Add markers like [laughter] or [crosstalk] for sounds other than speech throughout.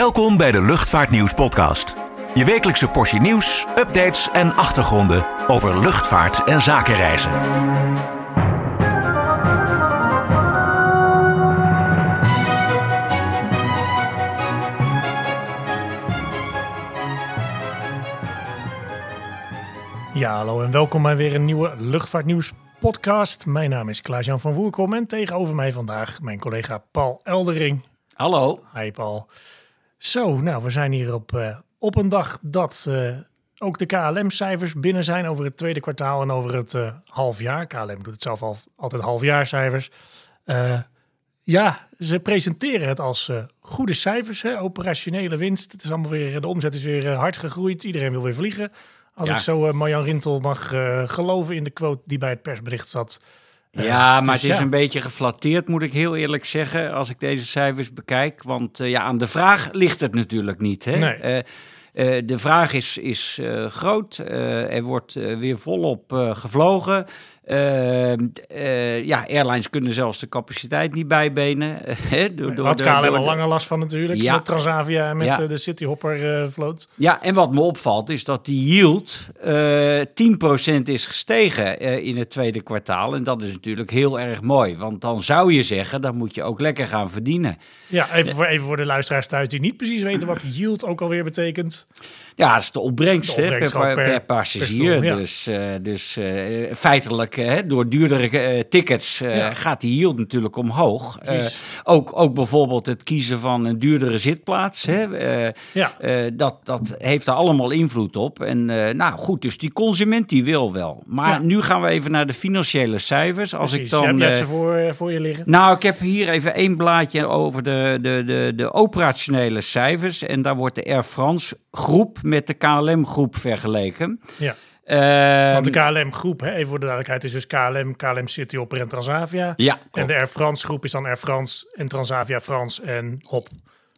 Welkom bij de Luchtvaartnieuws podcast. Je wekelijkse portie nieuws, updates en achtergronden over luchtvaart en zakenreizen. Ja, hallo en welkom bij weer een nieuwe Luchtvaartnieuws podcast. Mijn naam is Klaas-Jan van Woerkom en tegenover mij vandaag mijn collega Paul Eldering. Hallo. Hi Paul. Zo, nou we zijn hier op, eh, op een dag dat eh, ook de KLM-cijfers binnen zijn over het tweede kwartaal en over het uh, halfjaar. KLM doet het zelf al, altijd halfjaarcijfers. ja, ze presenteren het als goede cijfers, hè? operationele winst. Het is allemaal weer, de omzet is weer hard gegroeid, iedereen wil weer vliegen. Als ik zo Marjan Rintel mag geloven in de quote die bij het persbericht zat. Uh, ja, maar dus het is ja. een beetje geflatteerd, moet ik heel eerlijk zeggen, als ik deze cijfers bekijk. Want ja, aan de vraag ligt het natuurlijk niet. Hè? Nee. de vraag is, is groot. er wordt weer volop gevlogen. Uh, uh, ja, airlines kunnen zelfs de capaciteit niet bijbenen. [laughs] door, door, Had KLM al langer last van natuurlijk, ja. met Transavia en met ja. de Cityhopper uh, vloot. Ja, en wat me opvalt is dat die yield 10% is gestegen in het tweede kwartaal. En dat is natuurlijk heel erg mooi, want dan zou je zeggen, dan moet je ook lekker gaan verdienen. Ja, even voor, even voor de luisteraars thuis die niet precies weten wat yield ook alweer betekent. Ja, dat is de opbrengst, de opbrengst per, per, per, passagier. Per stoel, ja. Dus, uh, dus uh, feitelijk, uh, door duurdere tickets ja. gaat die yield natuurlijk omhoog. ook, ook bijvoorbeeld het kiezen van een duurdere zitplaats. Hè? ja. dat, dat heeft er allemaal invloed op. En nou goed, dus die consument die wil wel. Maar nu gaan we even naar de financiële cijfers. Als Precies. ik dan, Heb je ze voor, voor je liggen? Nou, ik heb hier even één blaadje over de, de, de, de operationele cijfers. En daar wordt de Air France groep met de KLM-groep vergeleken. Ja. Uh, Want de KLM-groep, even voor de duidelijkheid, is dus KLM, KLM City, Hopper en Transavia. Ja, en de Air France-groep is dan Air France en Transavia France en Hop.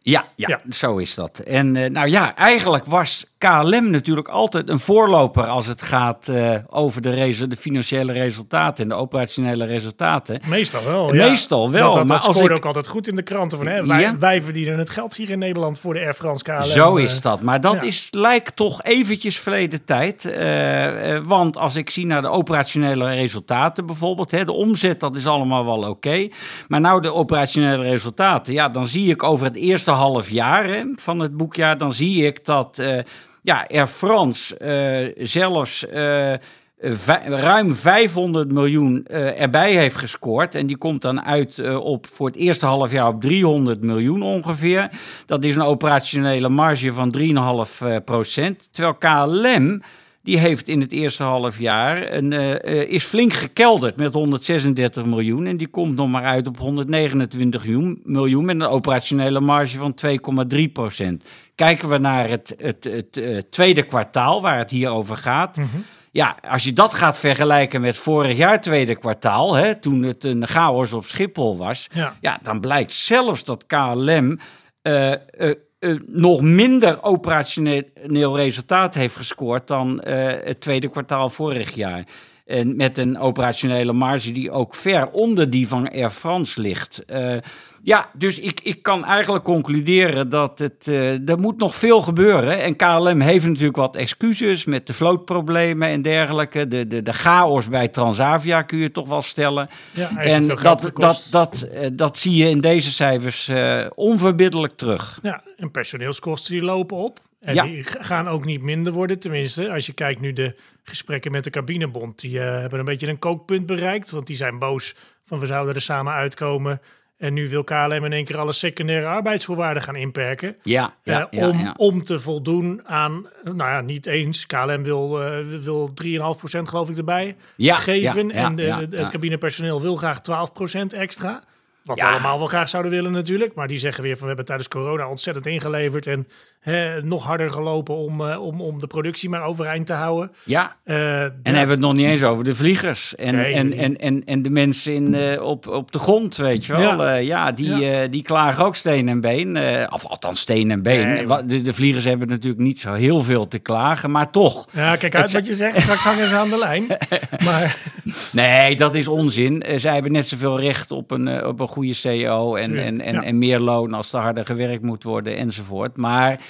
Ja, ja, ja, zo is dat. En uh, nou ja, eigenlijk was KLM natuurlijk altijd een voorloper als het gaat uh, over de, de, financiële resultaten en de operationele resultaten. Meestal wel. Ja. Meestal wel. Dat, dat, maar dat als ik... ook altijd goed in de kranten van hè, wij, ja. wij, verdienen het geld hier in Nederland voor de Air France KLM. Zo is dat. Maar dat is, lijkt toch eventjes verleden tijd. Uh, want als ik zie naar de operationele resultaten bijvoorbeeld, hè, de omzet dat is allemaal wel oké. Okay. Maar nou de operationele resultaten, ja, dan zie ik over het eerste half jaar van het boekjaar, dan zie ik dat ja, Air France uh, zelfs uh, ruim 500 miljoen uh, erbij heeft gescoord. En die komt dan uit op voor het eerste half jaar op 300 miljoen ongeveer. Dat is een operationele marge van 3,5 procent. Terwijl KLM die heeft in het eerste half jaar een, uh, is flink gekelderd met 136 miljoen. En die komt nog maar uit op 129 miljoen met een operationele marge van 2,3 procent. Kijken we naar het, het, het, het uh, tweede kwartaal waar het hier over gaat. Mm -hmm. Ja, als je dat gaat vergelijken met vorig jaar tweede kwartaal, hè, toen het een chaos op Schiphol was. Ja. ja dan blijkt zelfs dat KLM uh, uh, nog minder operationeel resultaat heeft gescoord dan het tweede kwartaal vorig jaar. En met een operationele marge die ook ver onder die van Air France ligt. Uh, ja, dus ik, ik kan eigenlijk concluderen dat het, uh, er moet nog veel gebeuren. En KLM heeft natuurlijk wat excuses met de vlootproblemen en dergelijke. De, de, de chaos bij Transavia kun je toch wel stellen. Ja, en dat, dat, dat, uh, dat zie je in deze cijfers onverbiddelijk terug. Ja, en personeelskosten die lopen op. En ja. die gaan ook niet minder worden. Tenminste, als je kijkt nu de gesprekken met de cabinebond. Die uh, hebben een beetje een kookpunt bereikt. Want die zijn boos van we zouden er samen uitkomen. En nu wil KLM in één keer alle secundaire arbeidsvoorwaarden gaan inperken. Ja, ja, uh, om, ja. om te voldoen aan, nou ja, niet eens. KLM wil, uh, wil 3,5% geloof ik erbij geven. En de, het cabinepersoneel wil graag 12% extra. Wat we allemaal wel graag zouden willen natuurlijk. Maar die zeggen weer van we hebben tijdens corona ontzettend ingeleverd. En nog harder gelopen om, uh, om, om de productie maar overeind te houden. Ja, uh, en hebben we het nog niet eens over de vliegers. En, Nee, en, en, en, en de mensen in, uh, op, op de grond, weet je wel. Ja. Ja, die, Ja. eh, die klagen ook steen en been. eh, of althans steen en been. Nee. De, de vliegers hebben natuurlijk niet zo heel veel te klagen. Maar toch, Ja, kijk uit wat je zegt. Straks hangen ze aan de lijn. [laughs] Maar Nee, dat is onzin. Zij hebben net zoveel recht op een, op een goede CEO en, en, en, en meer loon als er harder gewerkt moet worden enzovoort. Maar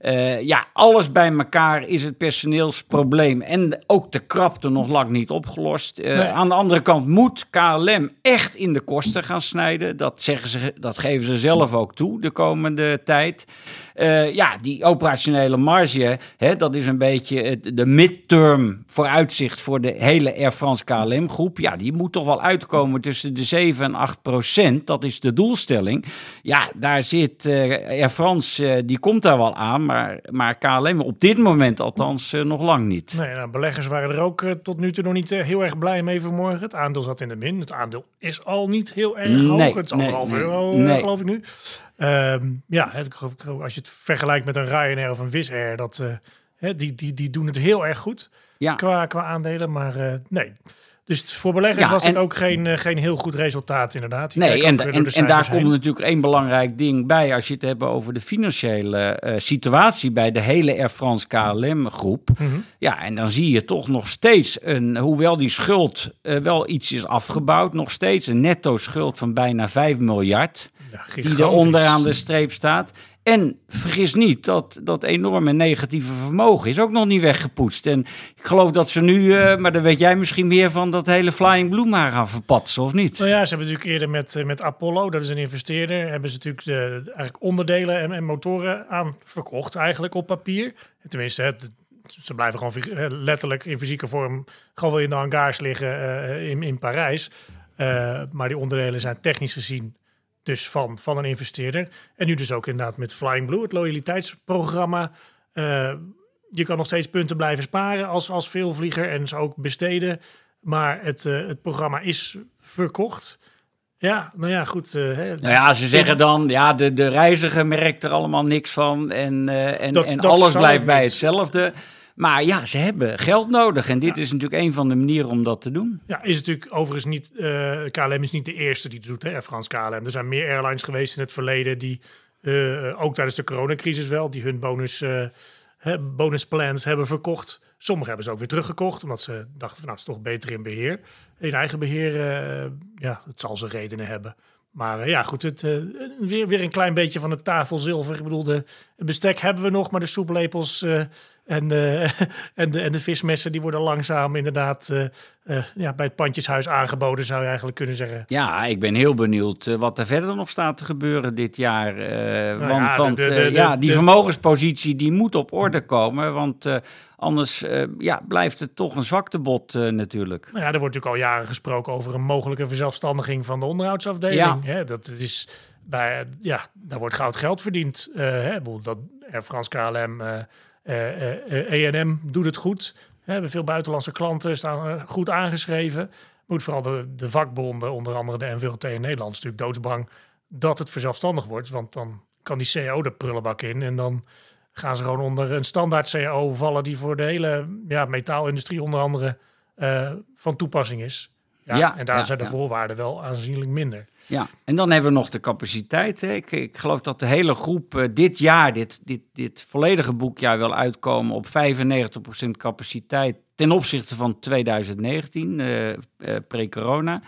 uh, ja, alles bij elkaar is het personeelsprobleem en ook de krapte nog lang niet opgelost. Uh, nee. Aan de andere kant moet KLM echt in de kosten gaan snijden. Dat, zeggen ze, dat geven ze zelf ook toe de komende tijd. Uh, ja, die operationele marge, hè, dat is een beetje de midterm vooruitzicht voor de hele Air France KLM groep. Ja, die moet toch wel uitkomen tussen de 7 en 8 procent. Dat is de doelstelling. Ja, daar zit Air France, die komt daar wel aan. Maar, maar KLM op dit moment althans uh, nog lang niet. Nee, nou, beleggers waren er ook uh, tot nu toe nog niet uh, heel erg blij mee vanmorgen. Het aandeel zat in de min. Het aandeel is al niet heel erg hoog. Nee, het is anderhalf nee, euro, nee. geloof ik nu. Um, ja, het, als je het vergelijkt met een Ryanair of een Wizz Air, dat, die, die, die doen het heel erg goed ja. qua, qua aandelen. Maar nee, dus voor beleggers Ja, was het ook geen, eh, geen heel goed resultaat, inderdaad. Die Nee, en, door en, daar komt natuurlijk één belangrijk ding bij als je het hebt over de financiële eh, situatie bij de hele Air France KLM groep. Mhm. Ja, en dan zie je toch nog steeds, een, hoewel die schuld eh, wel iets is afgebouwd, nog steeds een netto schuld van bijna 5 miljard. Ja, Die er onderaan de streep staat. En vergis niet, dat, dat enorme negatieve vermogen is ook nog niet weggepoetst. En ik geloof dat ze nu, eh, maar daar weet jij misschien meer van, dat hele Flying Blue maar gaan verpatsen, of niet? Nou ja, ze hebben natuurlijk eerder met, eh, met Apollo, dat is een investeerder, hebben ze natuurlijk de, eigenlijk onderdelen en, en motoren aan verkocht, eigenlijk op papier. Tenminste, de- ze blijven gewoon eh, letterlijk in fysieke vorm gewoon wel in de hangars liggen in, in Parijs. Maar die onderdelen zijn technisch gezien dus van, van een investeerder. En nu dus ook inderdaad met Flying Blue, het loyaliteitsprogramma. Eh, je kan nog steeds punten blijven sparen als, als veelvlieger en ze ook besteden. Maar het, eh, het programma is verkocht. Ja, nou ja, goed. eh, hè, Nou ja, ze zeggen dan, ja, de, de reiziger merkt er allemaal niks van en, en, Dat- en dat alles blijft bij hetzelfde. Maar ja, ze hebben geld nodig en dit is natuurlijk een van de manieren om dat te doen. Ja, is natuurlijk overigens niet. eh, KLM is niet de eerste die het doet, hè, Air France KLM. Er zijn meer airlines geweest in het verleden die, eh, ook tijdens de coronacrisis wel, die hun bonus, eh, hè, bonusplans hebben verkocht. Sommigen hebben ze ook weer teruggekocht, omdat ze dachten van nou, het is toch beter in beheer. In eigen beheer, eh, ja, het zal zijn redenen hebben. Maar eh, ja, goed, het, eh, weer, weer een klein beetje van het tafelzilver. Ik bedoel, de, het bestek hebben we nog, maar de soeplepels eh, en, de, [laughs] en, de, en de vismessen... die worden langzaam inderdaad eh, eh, ja, bij het pandjeshuis aangeboden, zou je eigenlijk kunnen zeggen. Ja, ik ben heel benieuwd eh, wat er verder nog staat te gebeuren dit jaar. eh, want ja, de- want de- eh, de- ja, de- die vermogenspositie die moet op orde komen. Want eh, anders eh, ja, blijft het toch een zwaktebod eh, natuurlijk. Nou ja, er wordt natuurlijk al jaren gesproken over een mogelijke verzelfstandiging van de onderhoudsafdeling. Hè, dat is bij, ja, daar wordt goud geld verdiend. Eh, hè, dat France KLM, eh eh, eh, E&M doet het goed. We hebben veel buitenlandse klanten, staan eh, goed aangeschreven. Moet vooral de, de vakbonden, onder andere de NVLT in Nederland, is natuurlijk doodsbang dat het verzelfstandig wordt. Want dan kan die CEO de prullenbak in en dan gaan ze gewoon onder een standaard CAO vallen die voor de hele ja, metaalindustrie onder andere eh, van toepassing is. Ja, Ja, en daar ja, zijn de ja. voorwaarden wel aanzienlijk minder. Ja, en dan hebben we nog de capaciteit. Hè. Ik, ik geloof dat de hele groep eh, dit jaar, dit, dit, dit volledige boekjaar, wil uitkomen op 95% capaciteit ten opzichte van 2019, eh, eh, pre-corona.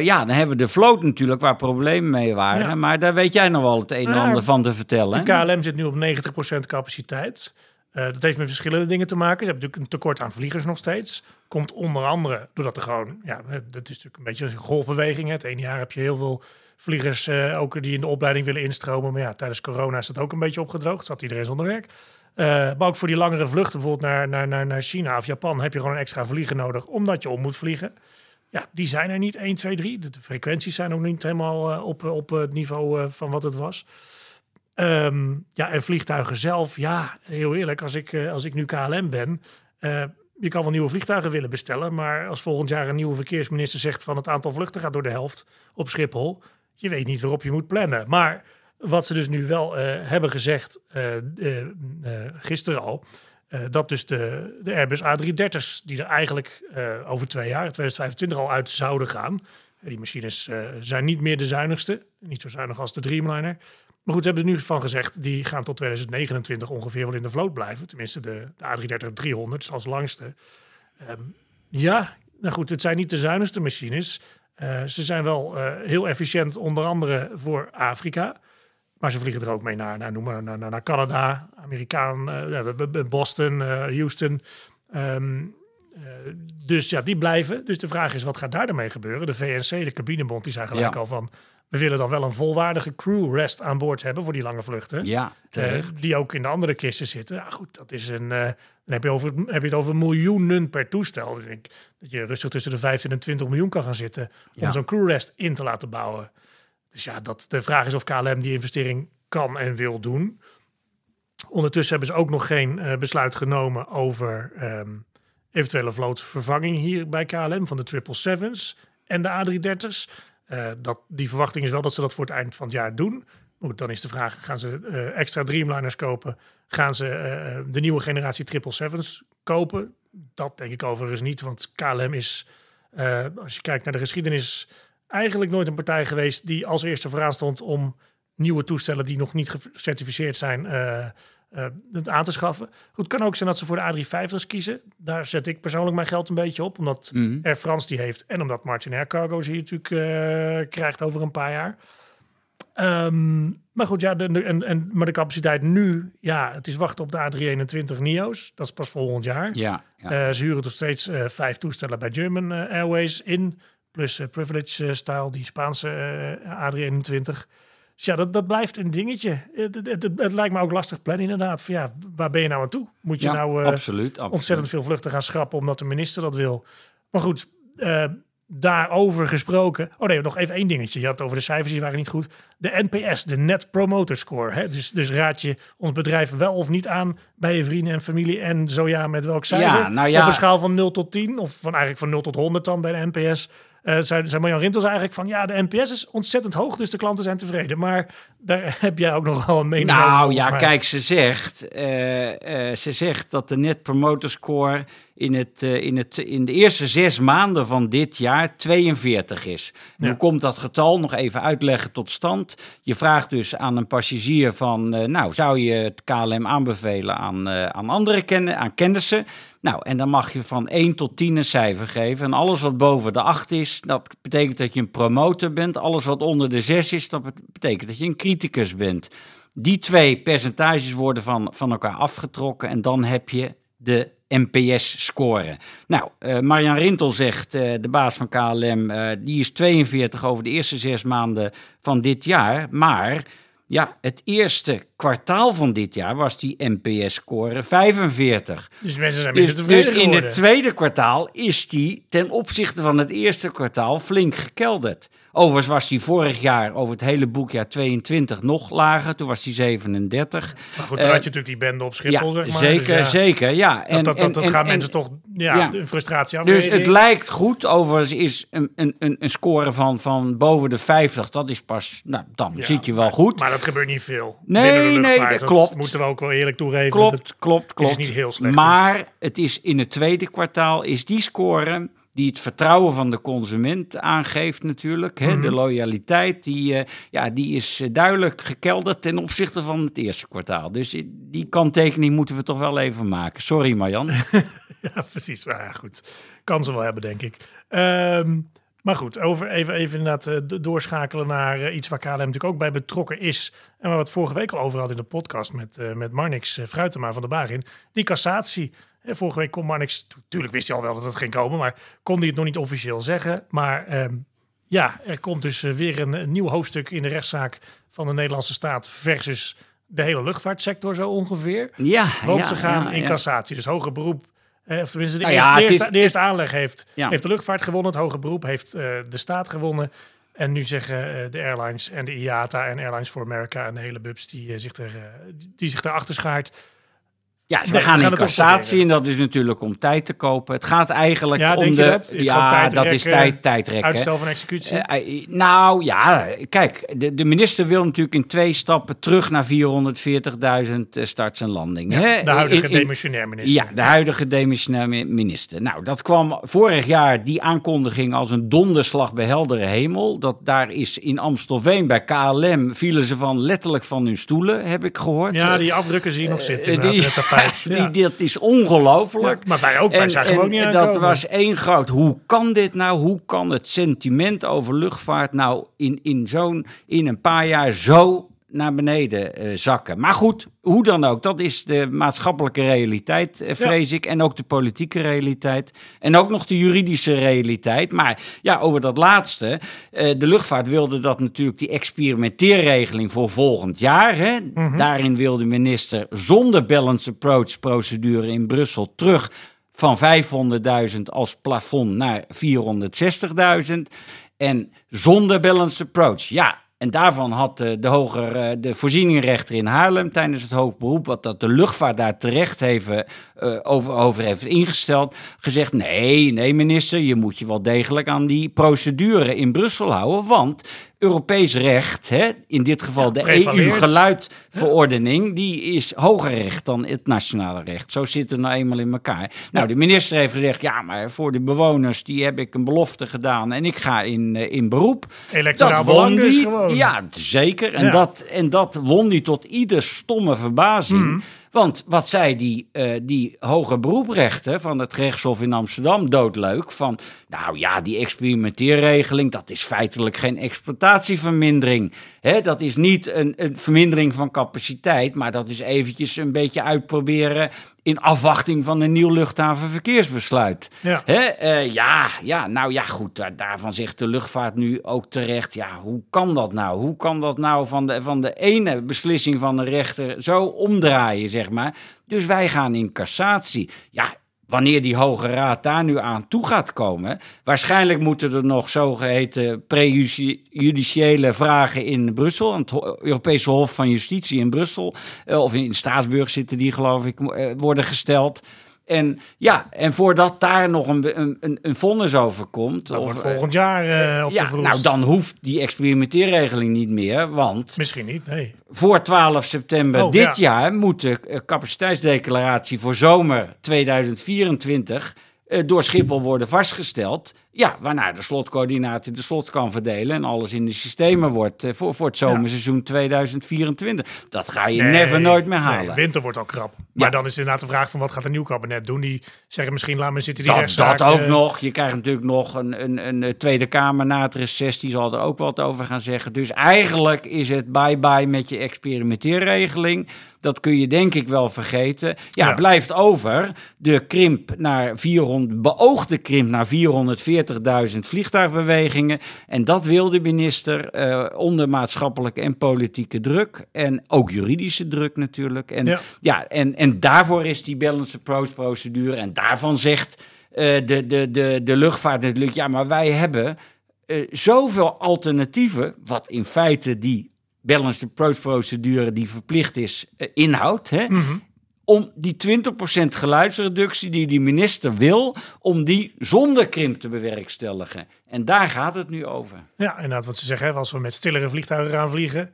Ja, dan hebben we de vloot natuurlijk, waar problemen mee waren. Ja. Maar daar weet jij nog wel het een en ander van te vertellen. De KLM zit nu op 90% capaciteit. Eh, dat heeft met verschillende dingen te maken. Ze hebben natuurlijk een tekort aan vliegers nog steeds. Komt onder andere doordat er gewoon, ja, dat is natuurlijk een beetje een golfbeweging. Het ene jaar heb je heel veel vliegers eh, ook die in de opleiding willen instromen. Maar ja, tijdens corona is dat ook een beetje opgedroogd. Zat iedereen zonder werk. Eh, maar ook voor die langere vluchten, bijvoorbeeld naar, naar, naar, naar China of Japan, heb je gewoon een extra vlieger nodig, omdat je om moet vliegen. Ja, die zijn er niet 1, 2, 3. De, frequenties zijn ook niet helemaal op, op het niveau van wat het was. Ehm, ja, en vliegtuigen zelf, ja, heel eerlijk, als ik, eh, als ik nu KLM ben, eh, je kan wel nieuwe vliegtuigen willen bestellen, maar als volgend jaar een nieuwe verkeersminister zegt van het aantal vluchten gaat door de helft op Schiphol, je weet niet waarop je moet plannen. Maar wat ze dus nu wel eh, hebben gezegd, gisteren al, dat dus de, de Airbus A330's, die er eigenlijk over twee jaar, 2025 al uit zouden gaan. Die machines zijn niet meer de zuinigste, niet zo zuinig als de Dreamliner. Maar goed, hebben ze nu van gezegd, die gaan tot 2029 ongeveer wel in de vloot blijven. Tenminste, de, de A330-300 is als langste. Ehm, ja, nou goed, het zijn niet de zuinigste machines. Uh, ze zijn wel uh, heel efficiënt, onder andere voor Afrika. Maar ze vliegen er ook mee naar, naar, noem maar, naar, naar Canada, Amerikaan, uh, Boston, Houston. Um, dus ja, die blijven. Dus de vraag is, wat gaat daar gebeuren? De VNC, de cabinebond, die zei gelijk al van... we willen dan wel een volwaardige crew rest aan boord hebben voor die lange vluchten. Ja, uh, die ook in de andere kisten zitten. Ja, goed, dat is een... Uh, dan heb je, over, heb je het over miljoenen per toestel. Dus ik dat je rustig tussen de 15 en 20 miljoen kan gaan zitten... om ja. zo'n crew rest in te laten bouwen. Dus ja, dat, de vraag is of KLM die investering kan en wil doen. Ondertussen hebben ze ook nog geen uh, besluit genomen over... Um, eventuele vlootvervanging hier bij KLM van de 777's en de A330's. Uh, dat, die verwachting is wel dat ze dat voor het eind van het jaar doen. Dan is de vraag, gaan ze uh, extra Dreamliners kopen? Gaan ze uh, de nieuwe generatie 777's kopen? Dat denk ik overigens niet, want KLM is, als je kijkt naar de geschiedenis, eigenlijk nooit een partij geweest die als eerste vooraan stond om nieuwe toestellen die nog niet gecertificeerd zijn uh, het aan te schaffen. Goed, kan ook zijn dat ze voor de A350's kiezen. Daar zet ik persoonlijk mijn geld een beetje op, omdat mm. Air France die heeft en omdat Martin Air Cargo ze natuurlijk uh, krijgt over een paar jaar. Um, maar goed, ja, de, en, en, maar de capaciteit nu, ja, het is wachten op de A321 NIO's. Dat is pas volgend jaar. Ja, ja. Uh, ze huren nog steeds vijf toestellen bij German Airways in, plus Privilege Style, die Spaanse A321. Dus ja, dat, dat blijft een dingetje. Het, het, het, lijkt me ook lastig plannen inderdaad. Van ja, waar ben je nou aan toe? Moet je nou uh, absoluut, ontzettend veel vluchten gaan schrappen omdat de minister dat wil? Maar goed, uh, daarover gesproken. Oh nee, nog even één dingetje. Je had het over de cijfers, die waren niet goed. De NPS, de Net Promoter Score. Hè? Dus, dus raad je ons bedrijf wel of niet aan bij je vrienden en familie? En zo ja, met welk cijfer? Ja, nou ja. Op een schaal van 0 tot 10 of van eigenlijk van 0 tot 100 dan bij de NPS. Uh, zei, zei Marjan Rintels eigenlijk van ja, de NPS is ontzettend hoog, dus de klanten zijn tevreden. Maar daar [laughs] heb jij ook nog wel een mening nou, over. Nou ja, kijk, ze zegt, uh, uh, ze zegt dat de Net Promoter Score in, het, in, het, in de eerste zes maanden van dit jaar 42 is. Ja. Hoe komt dat getal? Nog even uitleggen tot stand. Je vraagt dus aan een passagier van, nou, zou je het KLM aanbevelen aan, aan andere kennen, aan kennissen? Nou, en dan mag je van 1 tot 10 een cijfer geven. En alles wat boven de 8 is, dat betekent dat je een promotor bent. Alles wat onder de 6 is, dat betekent dat je een criticus bent. Die twee percentages worden van, van elkaar afgetrokken en dan heb je de NPS-score. Nou, uh, Marjan Rintel zegt, uh, de baas van KLM, uh, die is 42 over de eerste zes maanden van dit jaar. Maar ja, het eerste kwartaal van dit jaar was die NPS-score 45. Dus mensen zijn dus, Dus in het tweede kwartaal is die ten opzichte van het eerste kwartaal flink gekelderd. Overigens was hij vorig jaar over het hele boekjaar 22 nog lager. Toen was hij 37. Maar goed, dan uh, had je natuurlijk die bende op Schiphol, ja, zeg maar. Zeker, dus ja, zeker, ja. En, dat, dat, dat en, gaan en, mensen toch ja, frustratie Dus het lijkt goed. Overigens is een, een, een, een score van, van boven de 50, dat is pas, nou, dan ja, zit je wel maar, goed. Maar dat gebeurt niet veel. Nee, nee, dat klopt. Dat moeten we ook wel eerlijk toegeven. Klopt, dat klopt, klopt. is niet heel slecht. Maar het is in het tweede kwartaal, is die score die het vertrouwen van de consument aangeeft natuurlijk. Hè? Mm. De loyaliteit, die, uh, ja, die is duidelijk gekelderd ten opzichte van het eerste kwartaal. Dus die kanttekening moeten we toch wel even maken. Sorry Marjan. [laughs] ja, precies. Maar ja, goed. Kan ze wel hebben, denk ik. Um, maar goed, over even, even inderdaad uh, doorschakelen naar uh, iets waar KLM natuurlijk ook bij betrokken is. En waar we het vorige week al over hadden in de podcast met, uh, met Marnix Fruitema van de Barin. Die cassatie. vorige week kon Marnix, natuurlijk wist hij al wel dat het ging komen, maar kon hij het nog niet officieel zeggen. Maar um, ja, er komt dus weer een, een, nieuw hoofdstuk in de rechtszaak van de Nederlandse staat versus de hele luchtvaartsector zo ongeveer. Ja, Want ja, ze gaan ja, in cassatie, dus hoger beroep of tenminste, de, Nou eerste, de, eerste, is- de eerste aanleg heeft, Ja. heeft de luchtvaart gewonnen. Het hoge beroep heeft eh, de staat gewonnen. En nu zeggen eh, de airlines en de IATA en Airlines for America en de hele bubs die, eh, zich, er, eh, die zich daarachter schaart. Ja, Nee, we gaan gaan in cassatie en dat is natuurlijk om tijd te kopen. Het gaat eigenlijk Ja, om de... dat? Ja, tijd dat is tijd, tijdrekken. Uitstel van executie. Eh, eh, nou ja, kijk, de, de minister wil natuurlijk in twee stappen terug naar 440.000 eh, starts en landingen. de huidige In- in- demissionair minister. Ja, de huidige demissionair mi- minister. Nou, dat kwam vorig jaar, die aankondiging, als een donderslag bij heldere hemel. Dat daar is in Amstelveen bij KLM, vielen ze van letterlijk van hun stoelen, heb ik gehoord. Ja, die afdrukken zie je nog zitten. die- kwijt. Ja, die, dat is ongelooflijk. maar wij ook, wij en, zagen ook niet En dat was één groot, hoe kan dit nou? Hoe kan het sentiment over luchtvaart nou in, in, zo'n, in een paar jaar zo naar beneden uh, zakken. Maar goed, hoe dan ook, dat is de maatschappelijke realiteit, uh, vrees ik. En ook de politieke realiteit. En ook nog de juridische realiteit. Maar ja, over dat laatste. Uh, de luchtvaart wilde dat natuurlijk, die experimenteerregeling voor volgend jaar. Hè? Mm -hmm. Daarin wilde de minister zonder balance approach procedure in Brussel terug van 500.000 als plafond naar 460.000. En zonder balance approach. Ja, en daarvan had de, de, hoger, eh, de voorzieningenrechter in Haarlem tijdens het hoog beroep, wat dat de luchtvaart daar terecht heeft, uh, over, over heeft ingesteld, gezegd: nee, nee, minister, je moet je wel degelijk aan die procedure in Brussel houden. Want Europees recht, hè, in dit geval de EU-geluidverordening, die is hoger recht dan het nationale recht. Zo zit het nou eenmaal in elkaar. Nou, de minister heeft gezegd, ja, maar voor de bewoners, die heb ik een belofte gedaan en ik ga in, uh, in beroep. Elektoraal belang dus gewoon. Ja, zeker. En, Dat, en dat won die tot ieder stomme verbazing. Mm. Want wat zei die, uh, die hoge beroeprechter van het gerechtshof in Amsterdam doodleuk? Van, nou ja, die experimenteerregeling, dat is feitelijk geen exploitatievermindering. Hè, dat is niet een, een vermindering van capaciteit, maar dat is eventjes een beetje uitproberen in afwachting van een nieuw luchthavenverkeersbesluit. Ja, Hè? Uh, ja, ja, nou ja, goed, daarvan zegt de luchtvaart nu ook terecht. Ja, hoe kan dat nou? Hoe kan dat nou van de, van de ene beslissing van de rechter zo omdraaien, zeg maar? Dus wij gaan in cassatie. Ja, wanneer die Hoge Raad daar nu aan toe gaat komen. Waarschijnlijk moeten er nog zogeheten prejudiciële vragen in Brussel, het Europese Hof van Justitie in Brussel, eh, of in Straatsburg zitten die geloof ik, eh, worden gesteld. En ja, en voordat daar nog een, een, een vonnis over komt. of, volgend jaar uh, op ja, Nou, dan hoeft die experimenteerregeling niet meer. Want. Misschien niet, nee. Voor 12 september oh, dit jaar moet de capaciteitsdeclaratie voor zomer 2024 uh, door Schiphol worden vastgesteld. Ja, waarna de slotcoördinatie de slot kan verdelen en alles in de systemen wordt uh, voor, voor het zomerseizoen 2024. Dat ga je never nooit meer halen. Nee, winter wordt al krap. Maar dan is inderdaad de vraag van wat gaat een nieuw kabinet doen? Die zeggen misschien laat me zitten die dat, rechtszaak. Dat ook nog. Je krijgt natuurlijk nog een, een, een Tweede Kamer na het reces. Die zal er ook wat over gaan zeggen. Dus eigenlijk is het bye-bye met je experimenteerregeling. Dat kun je denk ik wel vergeten. Ja, ja. blijft over de krimp naar 400, beoogde krimp naar 440.000 vliegtuigbewegingen. En dat wil de minister uh, onder maatschappelijke en politieke druk. En ook juridische druk natuurlijk. En, ja. ja en, en daarvoor is die balance approach procedure. En daarvan zegt uh, de, de, de, de luchtvaart natuurlijk, ja, maar wij hebben uh, zoveel alternatieven, wat in feite die balanced approach procedure die verplicht is, uh, inhoudt. Hè? Mm -hmm. Om die 20% geluidsreductie die de minister wil, om die zonder krimp te bewerkstelligen. En daar gaat het nu over. Ja, inderdaad, wat ze zeggen, als we met stillere vliegtuigen gaan vliegen,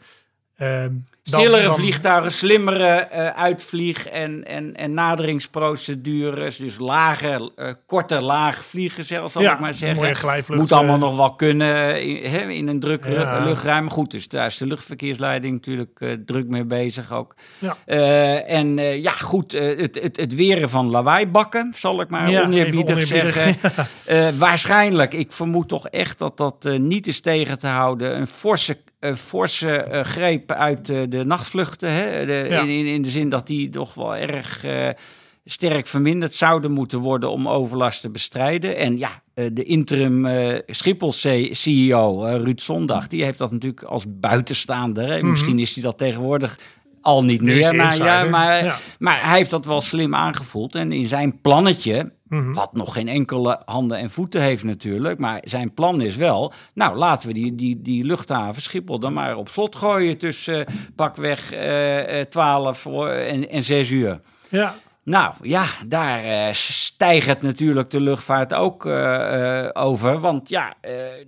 Uh, Stillere dan, vliegtuigen, slimmere uh, uitvlieg- en, en, en naderingsprocedures. Dus lager, uh, korter, laag vliegen, zelfs, zal ja, ik maar zeggen. Moet allemaal nog wel kunnen in, he, in een druk ja. luchtruim. Goed, dus daar is de luchtverkeersleiding natuurlijk druk mee bezig ook. Ja. en ja, goed, het, het, het weren van lawaaibakken, zal ik maar ja, oneerbiedig zeggen. [laughs] waarschijnlijk, ik vermoed toch echt dat dat niet is tegen te houden. Een forse forse uh, greep uit uh, de nachtvluchten. Hè? De, ja. in, in, in, de zin dat die toch wel erg sterk verminderd zouden moeten worden om overlast te bestrijden. En ja, de interim Schiphol-CEO Ruud Zondag, die heeft dat natuurlijk als buitenstaander. Mm -hmm. Misschien is hij dat tegenwoordig al niet meer. Maar, ja, maar, ja. maar hij heeft dat wel slim aangevoeld. En in zijn plannetje Mm-hmm. Wat nog geen enkele handen en voeten heeft natuurlijk. Maar zijn plan is wel, nou laten we die, die, die luchthaven Schiphol dan maar op slot gooien tussen uh, pakweg uh, 12 en, en 6 uur. Ja. Nou ja, daar uh, stijgt natuurlijk de luchtvaart ook uh, over. Want ja,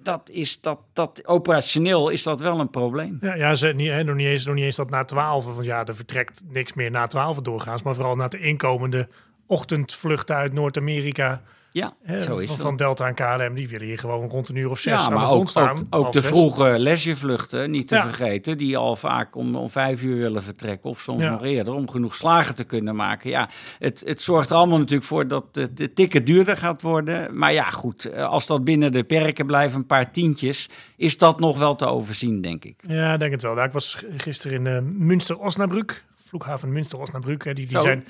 dat is dat, dat, operationeel is dat wel een probleem. Ja, ja ze, niet, hè, nog, niet eens, nog niet eens dat na 12. Want ja, er vertrekt niks meer na 12 doorgaans. Maar vooral na de inkomende ochtendvluchten uit Noord-Amerika. Ja, zo is van, het. van Delta en KLM, die willen hier gewoon rond een uur of zes Ja, aan maar de ook, grond staan. ook, ook half de zes. vroege lesjevluchten, niet te Ja. vergeten, die al vaak om, om vijf uur willen vertrekken of soms Ja. nog eerder, om genoeg slagen te kunnen maken. Ja, het, het zorgt er allemaal natuurlijk voor dat het de ticket duurder gaat worden. Maar ja, goed, eh, als dat binnen de perken blijft, een paar tientjes, is dat nog wel te overzien, denk ik. Ja, ik denk het wel. Ik was gisteren in eh, Münster-Osnabrück. Vloeghaven Münster-Osnabrück. hè, Die, die Zo. zijn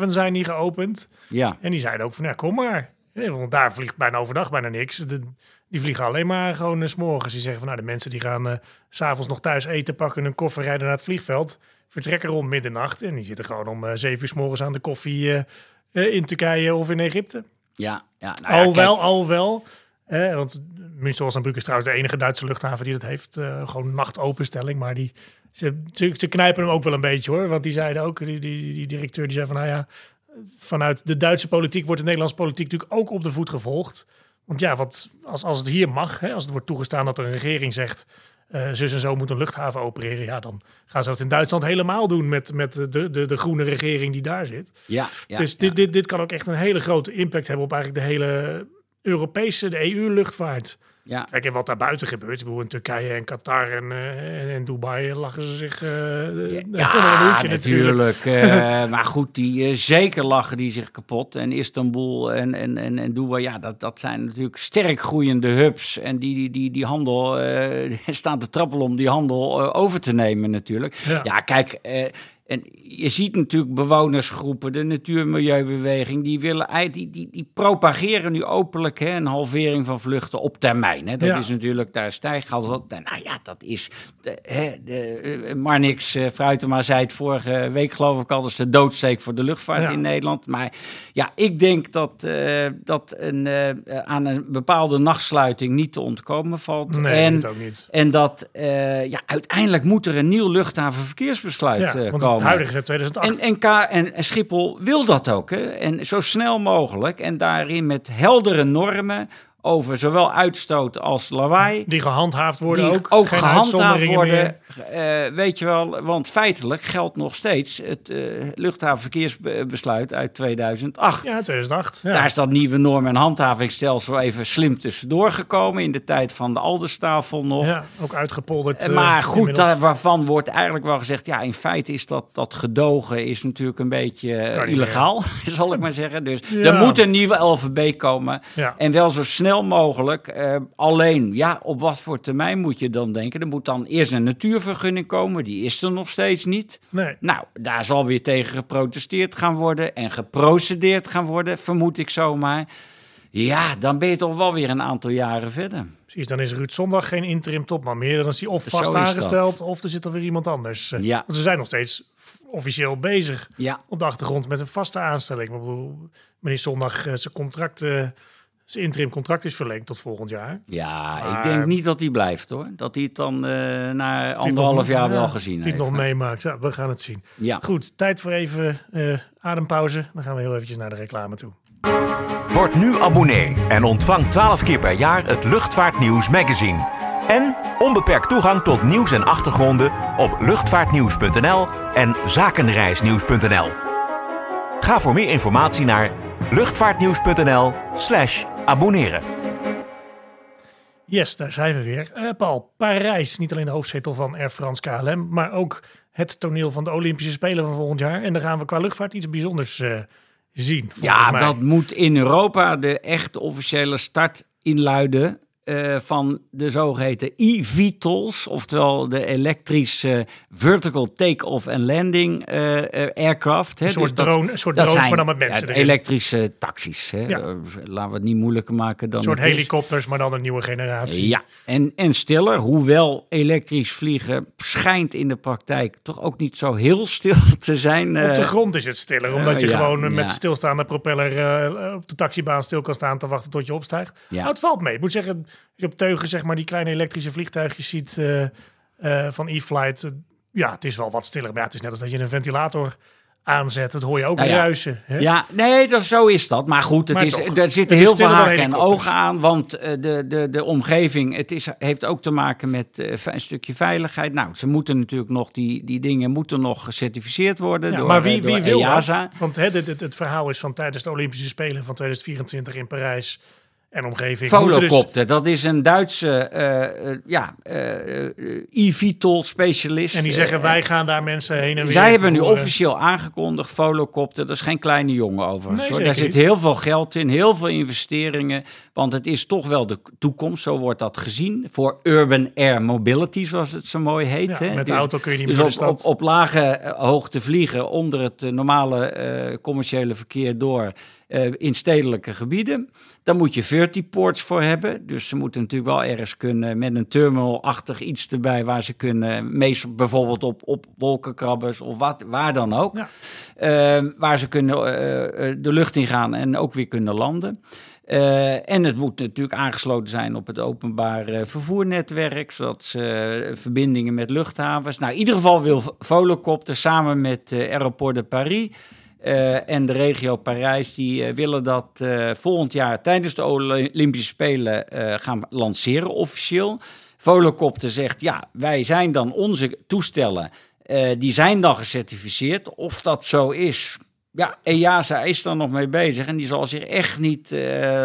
24-7 zijn die geopend. Ja, En die zeiden ook van, ja, kom maar. Ja, want daar vliegt bijna overdag bijna niks. De- die vliegen alleen maar gewoon eh, 's morgens. Die zeggen van, nou, de mensen die gaan eh, s s'avonds nog thuis eten, pakken hun koffer, rijden naar het vliegveld. Vertrekken rond middernacht. En die zitten gewoon om eh 7 uur s morgens aan de koffie in Turkije of in Egypte. ja, ja. Nou ja, alhoewel, kijk, alhoewel. Eh, want Münster Osnabrück is trouwens de enige Duitse luchthaven die dat heeft. eh, gewoon nachtopenstelling. Maar die, ze, ze, ze knijpen hem ook wel een beetje hoor. Want die zeiden ook, die, die, die directeur die zei van... Nou ja, vanuit de Duitse politiek wordt de Nederlandse politiek natuurlijk ook op de voet gevolgd. Want ja, wat, als, als het hier mag, hè, als het wordt toegestaan dat er een regering zegt... eh zus en zo moet een luchthaven opereren. Ja, dan gaan ze dat in Duitsland helemaal doen met, met de, de, de groene regering die daar zit. ja, ja, dus ja. Dit, dit, dit kan ook echt een hele grote impact hebben op eigenlijk de hele Europese, de EU-luchtvaart. ja. Kijk, en wat daar buiten gebeurt. Ik bedoel, in Turkije en Qatar en, eh, en, Dubai lachen ze zich eh Ja, [laughs] natuurlijk. [laughs] eh, maar goed, die zeker lachen die zich kapot. En Istanbul en, en, en, en Dubai, ja, dat, dat zijn natuurlijk sterk groeiende hubs. En die, die, die, die handel [laughs] staan te trappelen om die handel over te nemen natuurlijk. Ja. Ja, kijk, en je ziet natuurlijk bewonersgroepen, de natuurmilieubeweging, die willen die, die, die propageren nu openlijk hè, een halvering van vluchten op termijn. Hè. Dat Ja. is natuurlijk, daar stijgt. Nou ja, dat is. De, hè, de, eh, Marnix uh, Fruitema zei het vorige week, geloof ik al, dat is de doodsteek voor de luchtvaart Ja. in Nederland. Maar ja, ik denk dat, eh, dat een, eh, aan een bepaalde nachtsluiting niet te ontkomen valt. Nee, en, dat ook niet. en dat eh, ja, uiteindelijk moet er een nieuw luchthavenverkeersbesluit Ja, eh, want komen. het huidige is uit 2008. En, en, K- en, en Schiphol wil dat ook. Hè? En zo snel mogelijk. En daarin met heldere normen over zowel uitstoot als lawaai. die gehandhaafd worden die ook. ook Geen gehandhaafd worden. Eh, weet je wel, want feitelijk geldt nog steeds het eh luchthavenverkeersbesluit uit 2008. Ja, 2008. Ja. Daar is dat nieuwe norm- en handhavingsstelsel even slim tussendoor gekomen. In de tijd van de Alderstafel nog. ja, ook uitgepolderd. Eh, Maar goed, daar, waarvan wordt eigenlijk wel gezegd... ja, in feite is dat, dat gedogen is natuurlijk een beetje illegaal, [laughs] zal ik maar zeggen. Dus Ja. er moet een nieuwe LVB komen. Ja. En wel zo snel mogelijk. eh, alleen, ja, op wat voor termijn moet je dan denken? Er moet dan eerst een natuurvergunning komen. Die is er nog steeds niet. Nee. Nou, daar zal weer tegen geprotesteerd gaan worden... en geprocedeerd gaan worden, vermoed ik zomaar. Ja, dan ben je toch wel weer een aantal jaren verder. Precies, dan is Ruud Zondag geen interim topman meer. Dan is hij of vast aangesteld of er zit alweer iemand anders. Ja. Want ze zijn nog steeds officieel bezig Ja, op de achtergrond met een vaste aanstelling. Ik bedoel, meneer Zondag, eh, zijn contract, eh, zijn interim contract is verlengd tot volgend jaar. Ja, Maar- ik denk niet dat hij blijft hoor. Dat hij het dan eh, na anderhalf jaar wel gezien Die het heeft. nog meemaakt. Ja, we gaan het zien. Ja. Goed, tijd voor even eh, adempauze. Dan gaan we heel eventjes naar de reclame toe. Word nu abonnee en ontvang 12 keer per jaar het Luchtvaartnieuws magazine. En onbeperkt toegang tot nieuws en achtergronden op luchtvaartnieuws.nl en zakenreisnieuws.nl. Ga voor meer informatie naar luchtvaartnieuws.nl/slash abonneren. Yes, daar zijn we weer. Eh, Paul, Parijs, niet alleen de hoofdzetel van Air France KLM, maar ook het toneel van de Olympische Spelen van volgend jaar. En dan gaan we qua luchtvaart iets bijzonders eh, zien. Ja, mij. dat moet in Europa de echt officiële start inluiden. Eh, van de zogeheten eVTOLs, oftewel de elektrische vertical take-off en landing eh, eh, aircraft. Hè. Een soort Dus drone- een soort drones, zijn, maar dan met mensen ja, elektrische taxis. Hè. Ja. Laten we het niet moeilijker maken dan Een soort is. helikopters, maar dan een nieuwe generatie. Ja, en, en stiller, hoewel elektrisch vliegen schijnt in de praktijk toch ook niet zo heel stil te zijn. Op de grond is het stiller, omdat je ja, gewoon met stilstaande propeller op de taxibaan stil kan staan te wachten tot je opstijgt. Ja. Nou, het valt mee. Ik moet zeggen, je op teugen zeg maar die kleine elektrische vliegtuigjes ziet eh, eh, van e-flight, eh, ja, het is wel wat stiller. Maar ja, het is net als dat je een ventilator aanzetten. Dat hoor je ook Nou ja. ruisen. Hè? Ja, nee, dat, zo is dat. Maar goed, het Maar is, toch, er zitten het heel veel haken en ogen aan. Want de, de, de omgeving, het is, heeft ook te maken met een stukje veiligheid. Nou, ze moeten natuurlijk nog, die, die dingen moeten nog gecertificeerd worden Ja, door, maar wie, door wie wil EASA. dat? Want hè, dit, dit- het verhaal is van tijdens de Olympische Spelen van 2024 in Parijs en omgeving. dus- Volocopter, dat is een Duitse eh, ja, eh, eh, e-vitol specialist. en die zeggen, wij gaan daar mensen heen en weer Zij hebben nu officieel aangekondigd, Volocopter, dat is geen kleine jongen overigens. Nee, Daar zit heel veel geld in, heel veel investeringen. Want het is toch wel de toekomst, zo wordt dat gezien. Voor urban air mobility, zoals het zo mooi heet. Ja, hè. met de Dus- auto kun je niet dus meer op, stad. op, op lage hoogte vliegen, onder het normale commerciële verkeer door eh, in stedelijke gebieden. Daar moet je vertiports voor hebben. Dus ze moeten natuurlijk wel ergens kunnen met een terminal-achtig iets erbij waar ze kunnen, meestal bijvoorbeeld op, op wolkenkrabbers of wat, waar dan ook. Ja. Eh, waar ze kunnen eh, eh, de lucht in gaan en ook weer kunnen landen. En het moet natuurlijk aangesloten zijn op het openbaar vervoernetwerk, zodat ze verbindingen met luchthavens. Nou, in ieder geval wil Volocopter samen met Aéroport de Paris eh, en de regio Parijs, die eh, willen dat eh, volgend jaar tijdens de Olympische Spelen gaan lanceren officieel. Volocopter zegt, ja, wij zijn dan onze toestellen, die zijn dan gecertificeerd. Of dat zo is, ja, EASA is daar nog mee bezig en die zal zich echt niet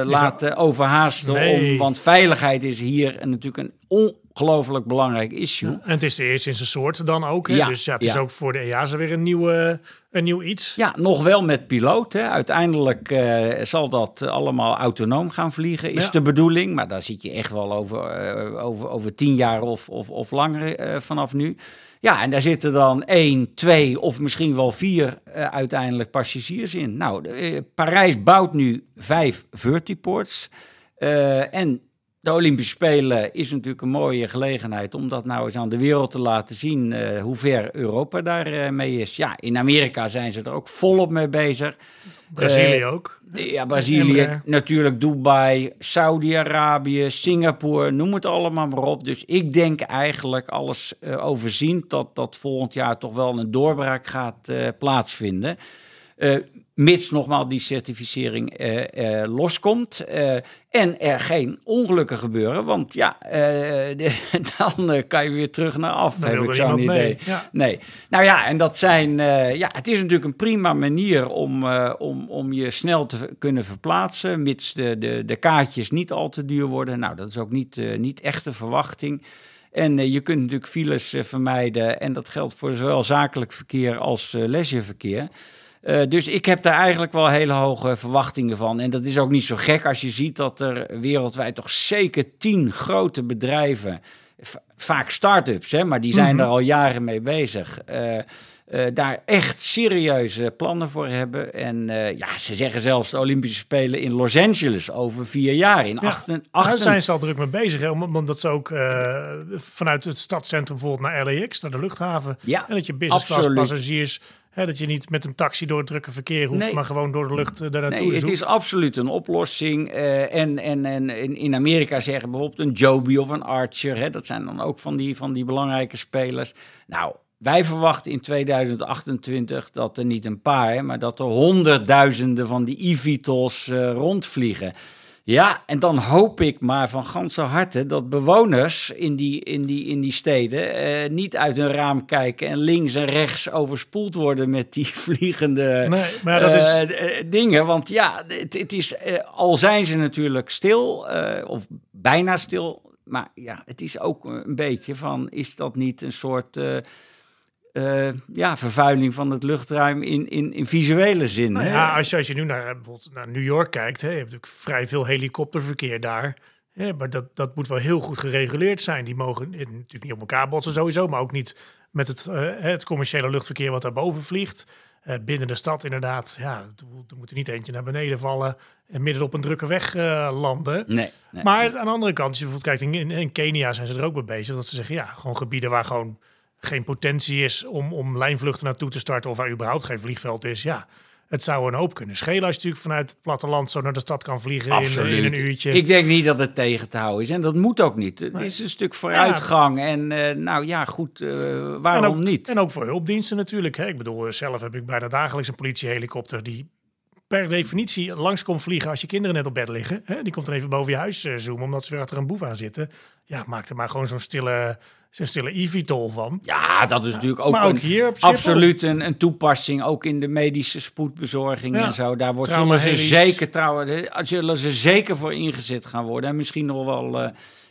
laten overhaasten. Nee. Om, want veiligheid is hier natuurlijk een ongelooflijk belangrijk issue. En het is de eerste in zijn soort dan ook. Hè? Ja, dus ja, het is ja. ook voor de EASA weer een, nieuwe, een nieuw iets. Ja, nog wel met piloot. Hè. Uiteindelijk eh, zal dat allemaal autonoom gaan vliegen, is de bedoeling. Maar daar zit je echt wel over, eh, over, over tien jaar of, of, of langer eh, vanaf nu. Ja, en daar zitten dan één, twee of misschien wel vier uiteindelijk passagiers in. Nou, Parijs bouwt nu vijf vertiports. Eh, en de Olympische Spelen is natuurlijk een mooie gelegenheid om dat nou eens aan de wereld te laten zien eh, hoe ver Europa daarmee mee is. Ja, in Amerika zijn ze er ook volop mee bezig. Brazilië Eh, ook. Ja, Brazilië, natuurlijk Dubai, Saudi-Arabië, Singapore, noem het allemaal maar op. Dus ik denk eigenlijk alles eh overziend dat dat volgend jaar toch wel een doorbraak gaat eh, plaatsvinden. Mits nogmaals die certificering eh, eh, loskomt. eh, en er geen ongelukken gebeuren. Want ja, de- [laughs] dan kan je weer terug naar af, Dan heb ik zo'n idee. ja. Nee. Nou ja, en dat zijn. ja, het is natuurlijk een prima manier om, om, om je snel te kunnen verplaatsen. Mits de, de, de kaartjes niet al te duur worden. Nou, dat is ook niet, niet echt de verwachting. En je kunt natuurlijk files vermijden. En dat geldt voor zowel zakelijk verkeer als eh Eh, dus ik heb daar eigenlijk wel hele hoge verwachtingen van. En dat is ook niet zo gek als je ziet dat er wereldwijd toch zeker tien grote bedrijven, vaak start-ups, hè, maar die zijn Mhm. er al jaren mee bezig. eh, eh, daar echt serieuze plannen voor hebben. En ja, ze zeggen zelfs de Olympische Spelen in Los Angeles over vier jaar. In Ja, achten, Daar zijn ze al druk mee bezig. Hè? om- Omdat ze ook vanuit het stadscentrum bijvoorbeeld naar LAX, naar de luchthaven. Ja, en dat je business class absoluut. passagiers, hè, dat je niet met een taxi door het drukke verkeer hoeft, Nee. maar gewoon door de lucht eh, daar naartoe Nee, het is absoluut een oplossing. eh, en en, en in, in Amerika zeggen bijvoorbeeld een Joby of een Archer. Hè, dat zijn dan ook van die, van die belangrijke spelers. Nou, wij verwachten in 2028 dat er niet een paar, maar dat er honderdduizenden van die eVTOL's eh, rondvliegen. Ja, en dan hoop ik maar van ganse harte dat bewoners in die, in die, in die steden eh, niet uit hun raam kijken en links en rechts overspoeld worden met die [laughs] vliegende Nee, maar dat is... eh, eh, dingen. Want ja, het, het is, al zijn ze natuurlijk stil, of bijna stil. Maar ja, het is ook een beetje van, is dat niet een soort eh, ja, vervuiling van het luchtruim in, in, in visuele zin? Nou hè? ja, als je, als je nu naar, bijvoorbeeld naar New York kijkt, hè, je hebt natuurlijk vrij veel helikopterverkeer daar. Hè, maar dat, dat moet wel heel goed gereguleerd zijn. Die mogen natuurlijk niet op elkaar botsen sowieso, maar ook niet met het, eh, het commerciële luchtverkeer wat daarboven vliegt. Eh, binnen de stad inderdaad, ja, er moet- er niet eentje naar beneden vallen en midden op een drukke weg landen. Nee, nee. Maar aan de andere kant, als je bijvoorbeeld kijkt, in, in Kenia zijn ze er ook mee bezig. Dat ze zeggen, ja, gewoon gebieden waar gewoon geen potentie is om, om lijnvluchten naartoe te starten. Of waar überhaupt geen vliegveld is. Ja, het zou een hoop kunnen schelen als je natuurlijk vanuit het platteland zo naar de stad kan vliegen in, in, een uurtje. Ik denk niet dat het tegen te houden is. En dat moet ook niet. Het is een stuk vooruitgang. En uh, nou ja, goed, uh, waarom en ook, niet? En ook voor hulpdiensten natuurlijk. Hè. Ik bedoel, zelf heb ik bijna dagelijks een politiehelikopter die per definitie langs komt vliegen als je kinderen net op bed liggen. Hè? Die komt dan even boven je huis zoomen omdat ze weer achter een boef aan zitten. Ja, maak er maar gewoon zo'n stille, zo'n stille eVTOL van. Ja, dat is natuurlijk ook, ook een, hier op absoluut een, een, toepassing. Ook in de medische spoedbezorging ja. en zo. Daar wordt, zullen ze, zeker, trouwen, zullen ze zeker voor ingezet gaan worden. En misschien nog wel... Uh,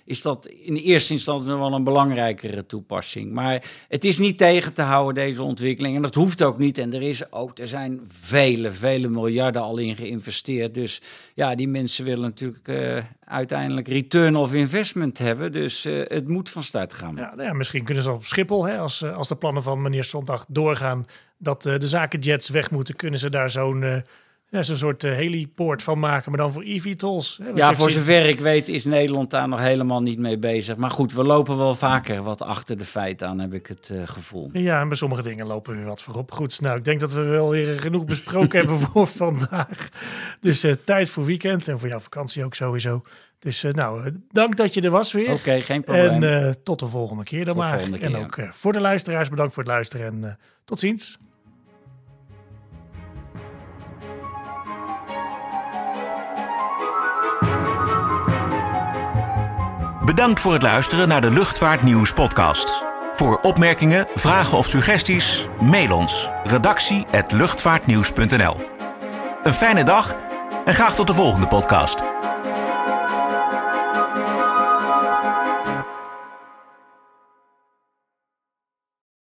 is dat in eerste instantie wel een belangrijkere toepassing. Maar het is niet tegen te houden, deze ontwikkeling. En dat hoeft ook niet. En er, is ook, er zijn vele, vele miljarden al in geïnvesteerd. Dus ja, die mensen willen natuurlijk uh, uiteindelijk return of investment hebben. Dus uh, het moet van start gaan. Ja, nou ja, misschien kunnen ze op Schiphol, hè, als, als de plannen van meneer Zondag doorgaan... dat uh, de zakenjets weg moeten, kunnen ze daar zo'n ja, zo'n soort uh, helipoort van maken, maar dan voor eVTOLs. Ja, voor zover ik weet is Nederland daar nog helemaal niet mee bezig. Maar goed, we lopen wel vaker wat achter de feiten aan, heb ik het uh, gevoel. Ja, en bij sommige dingen lopen we wat voorop. Goed, nou, ik denk dat we wel weer genoeg besproken hebben [laughs] voor vandaag. Dus uh, tijd voor weekend en voor jouw vakantie ook sowieso. Dus nou, dank dat je er was weer. Oké, okay, geen probleem. En tot de volgende keer dan tot maar. Keer, en ook voor de luisteraars, bedankt voor het luisteren en tot ziens. Bedankt voor het luisteren naar de Luchtvaartnieuws podcast. Voor opmerkingen, vragen of suggesties, mail ons redactie@luchtvaartnieuws.nl. Een fijne dag en graag tot de volgende podcast.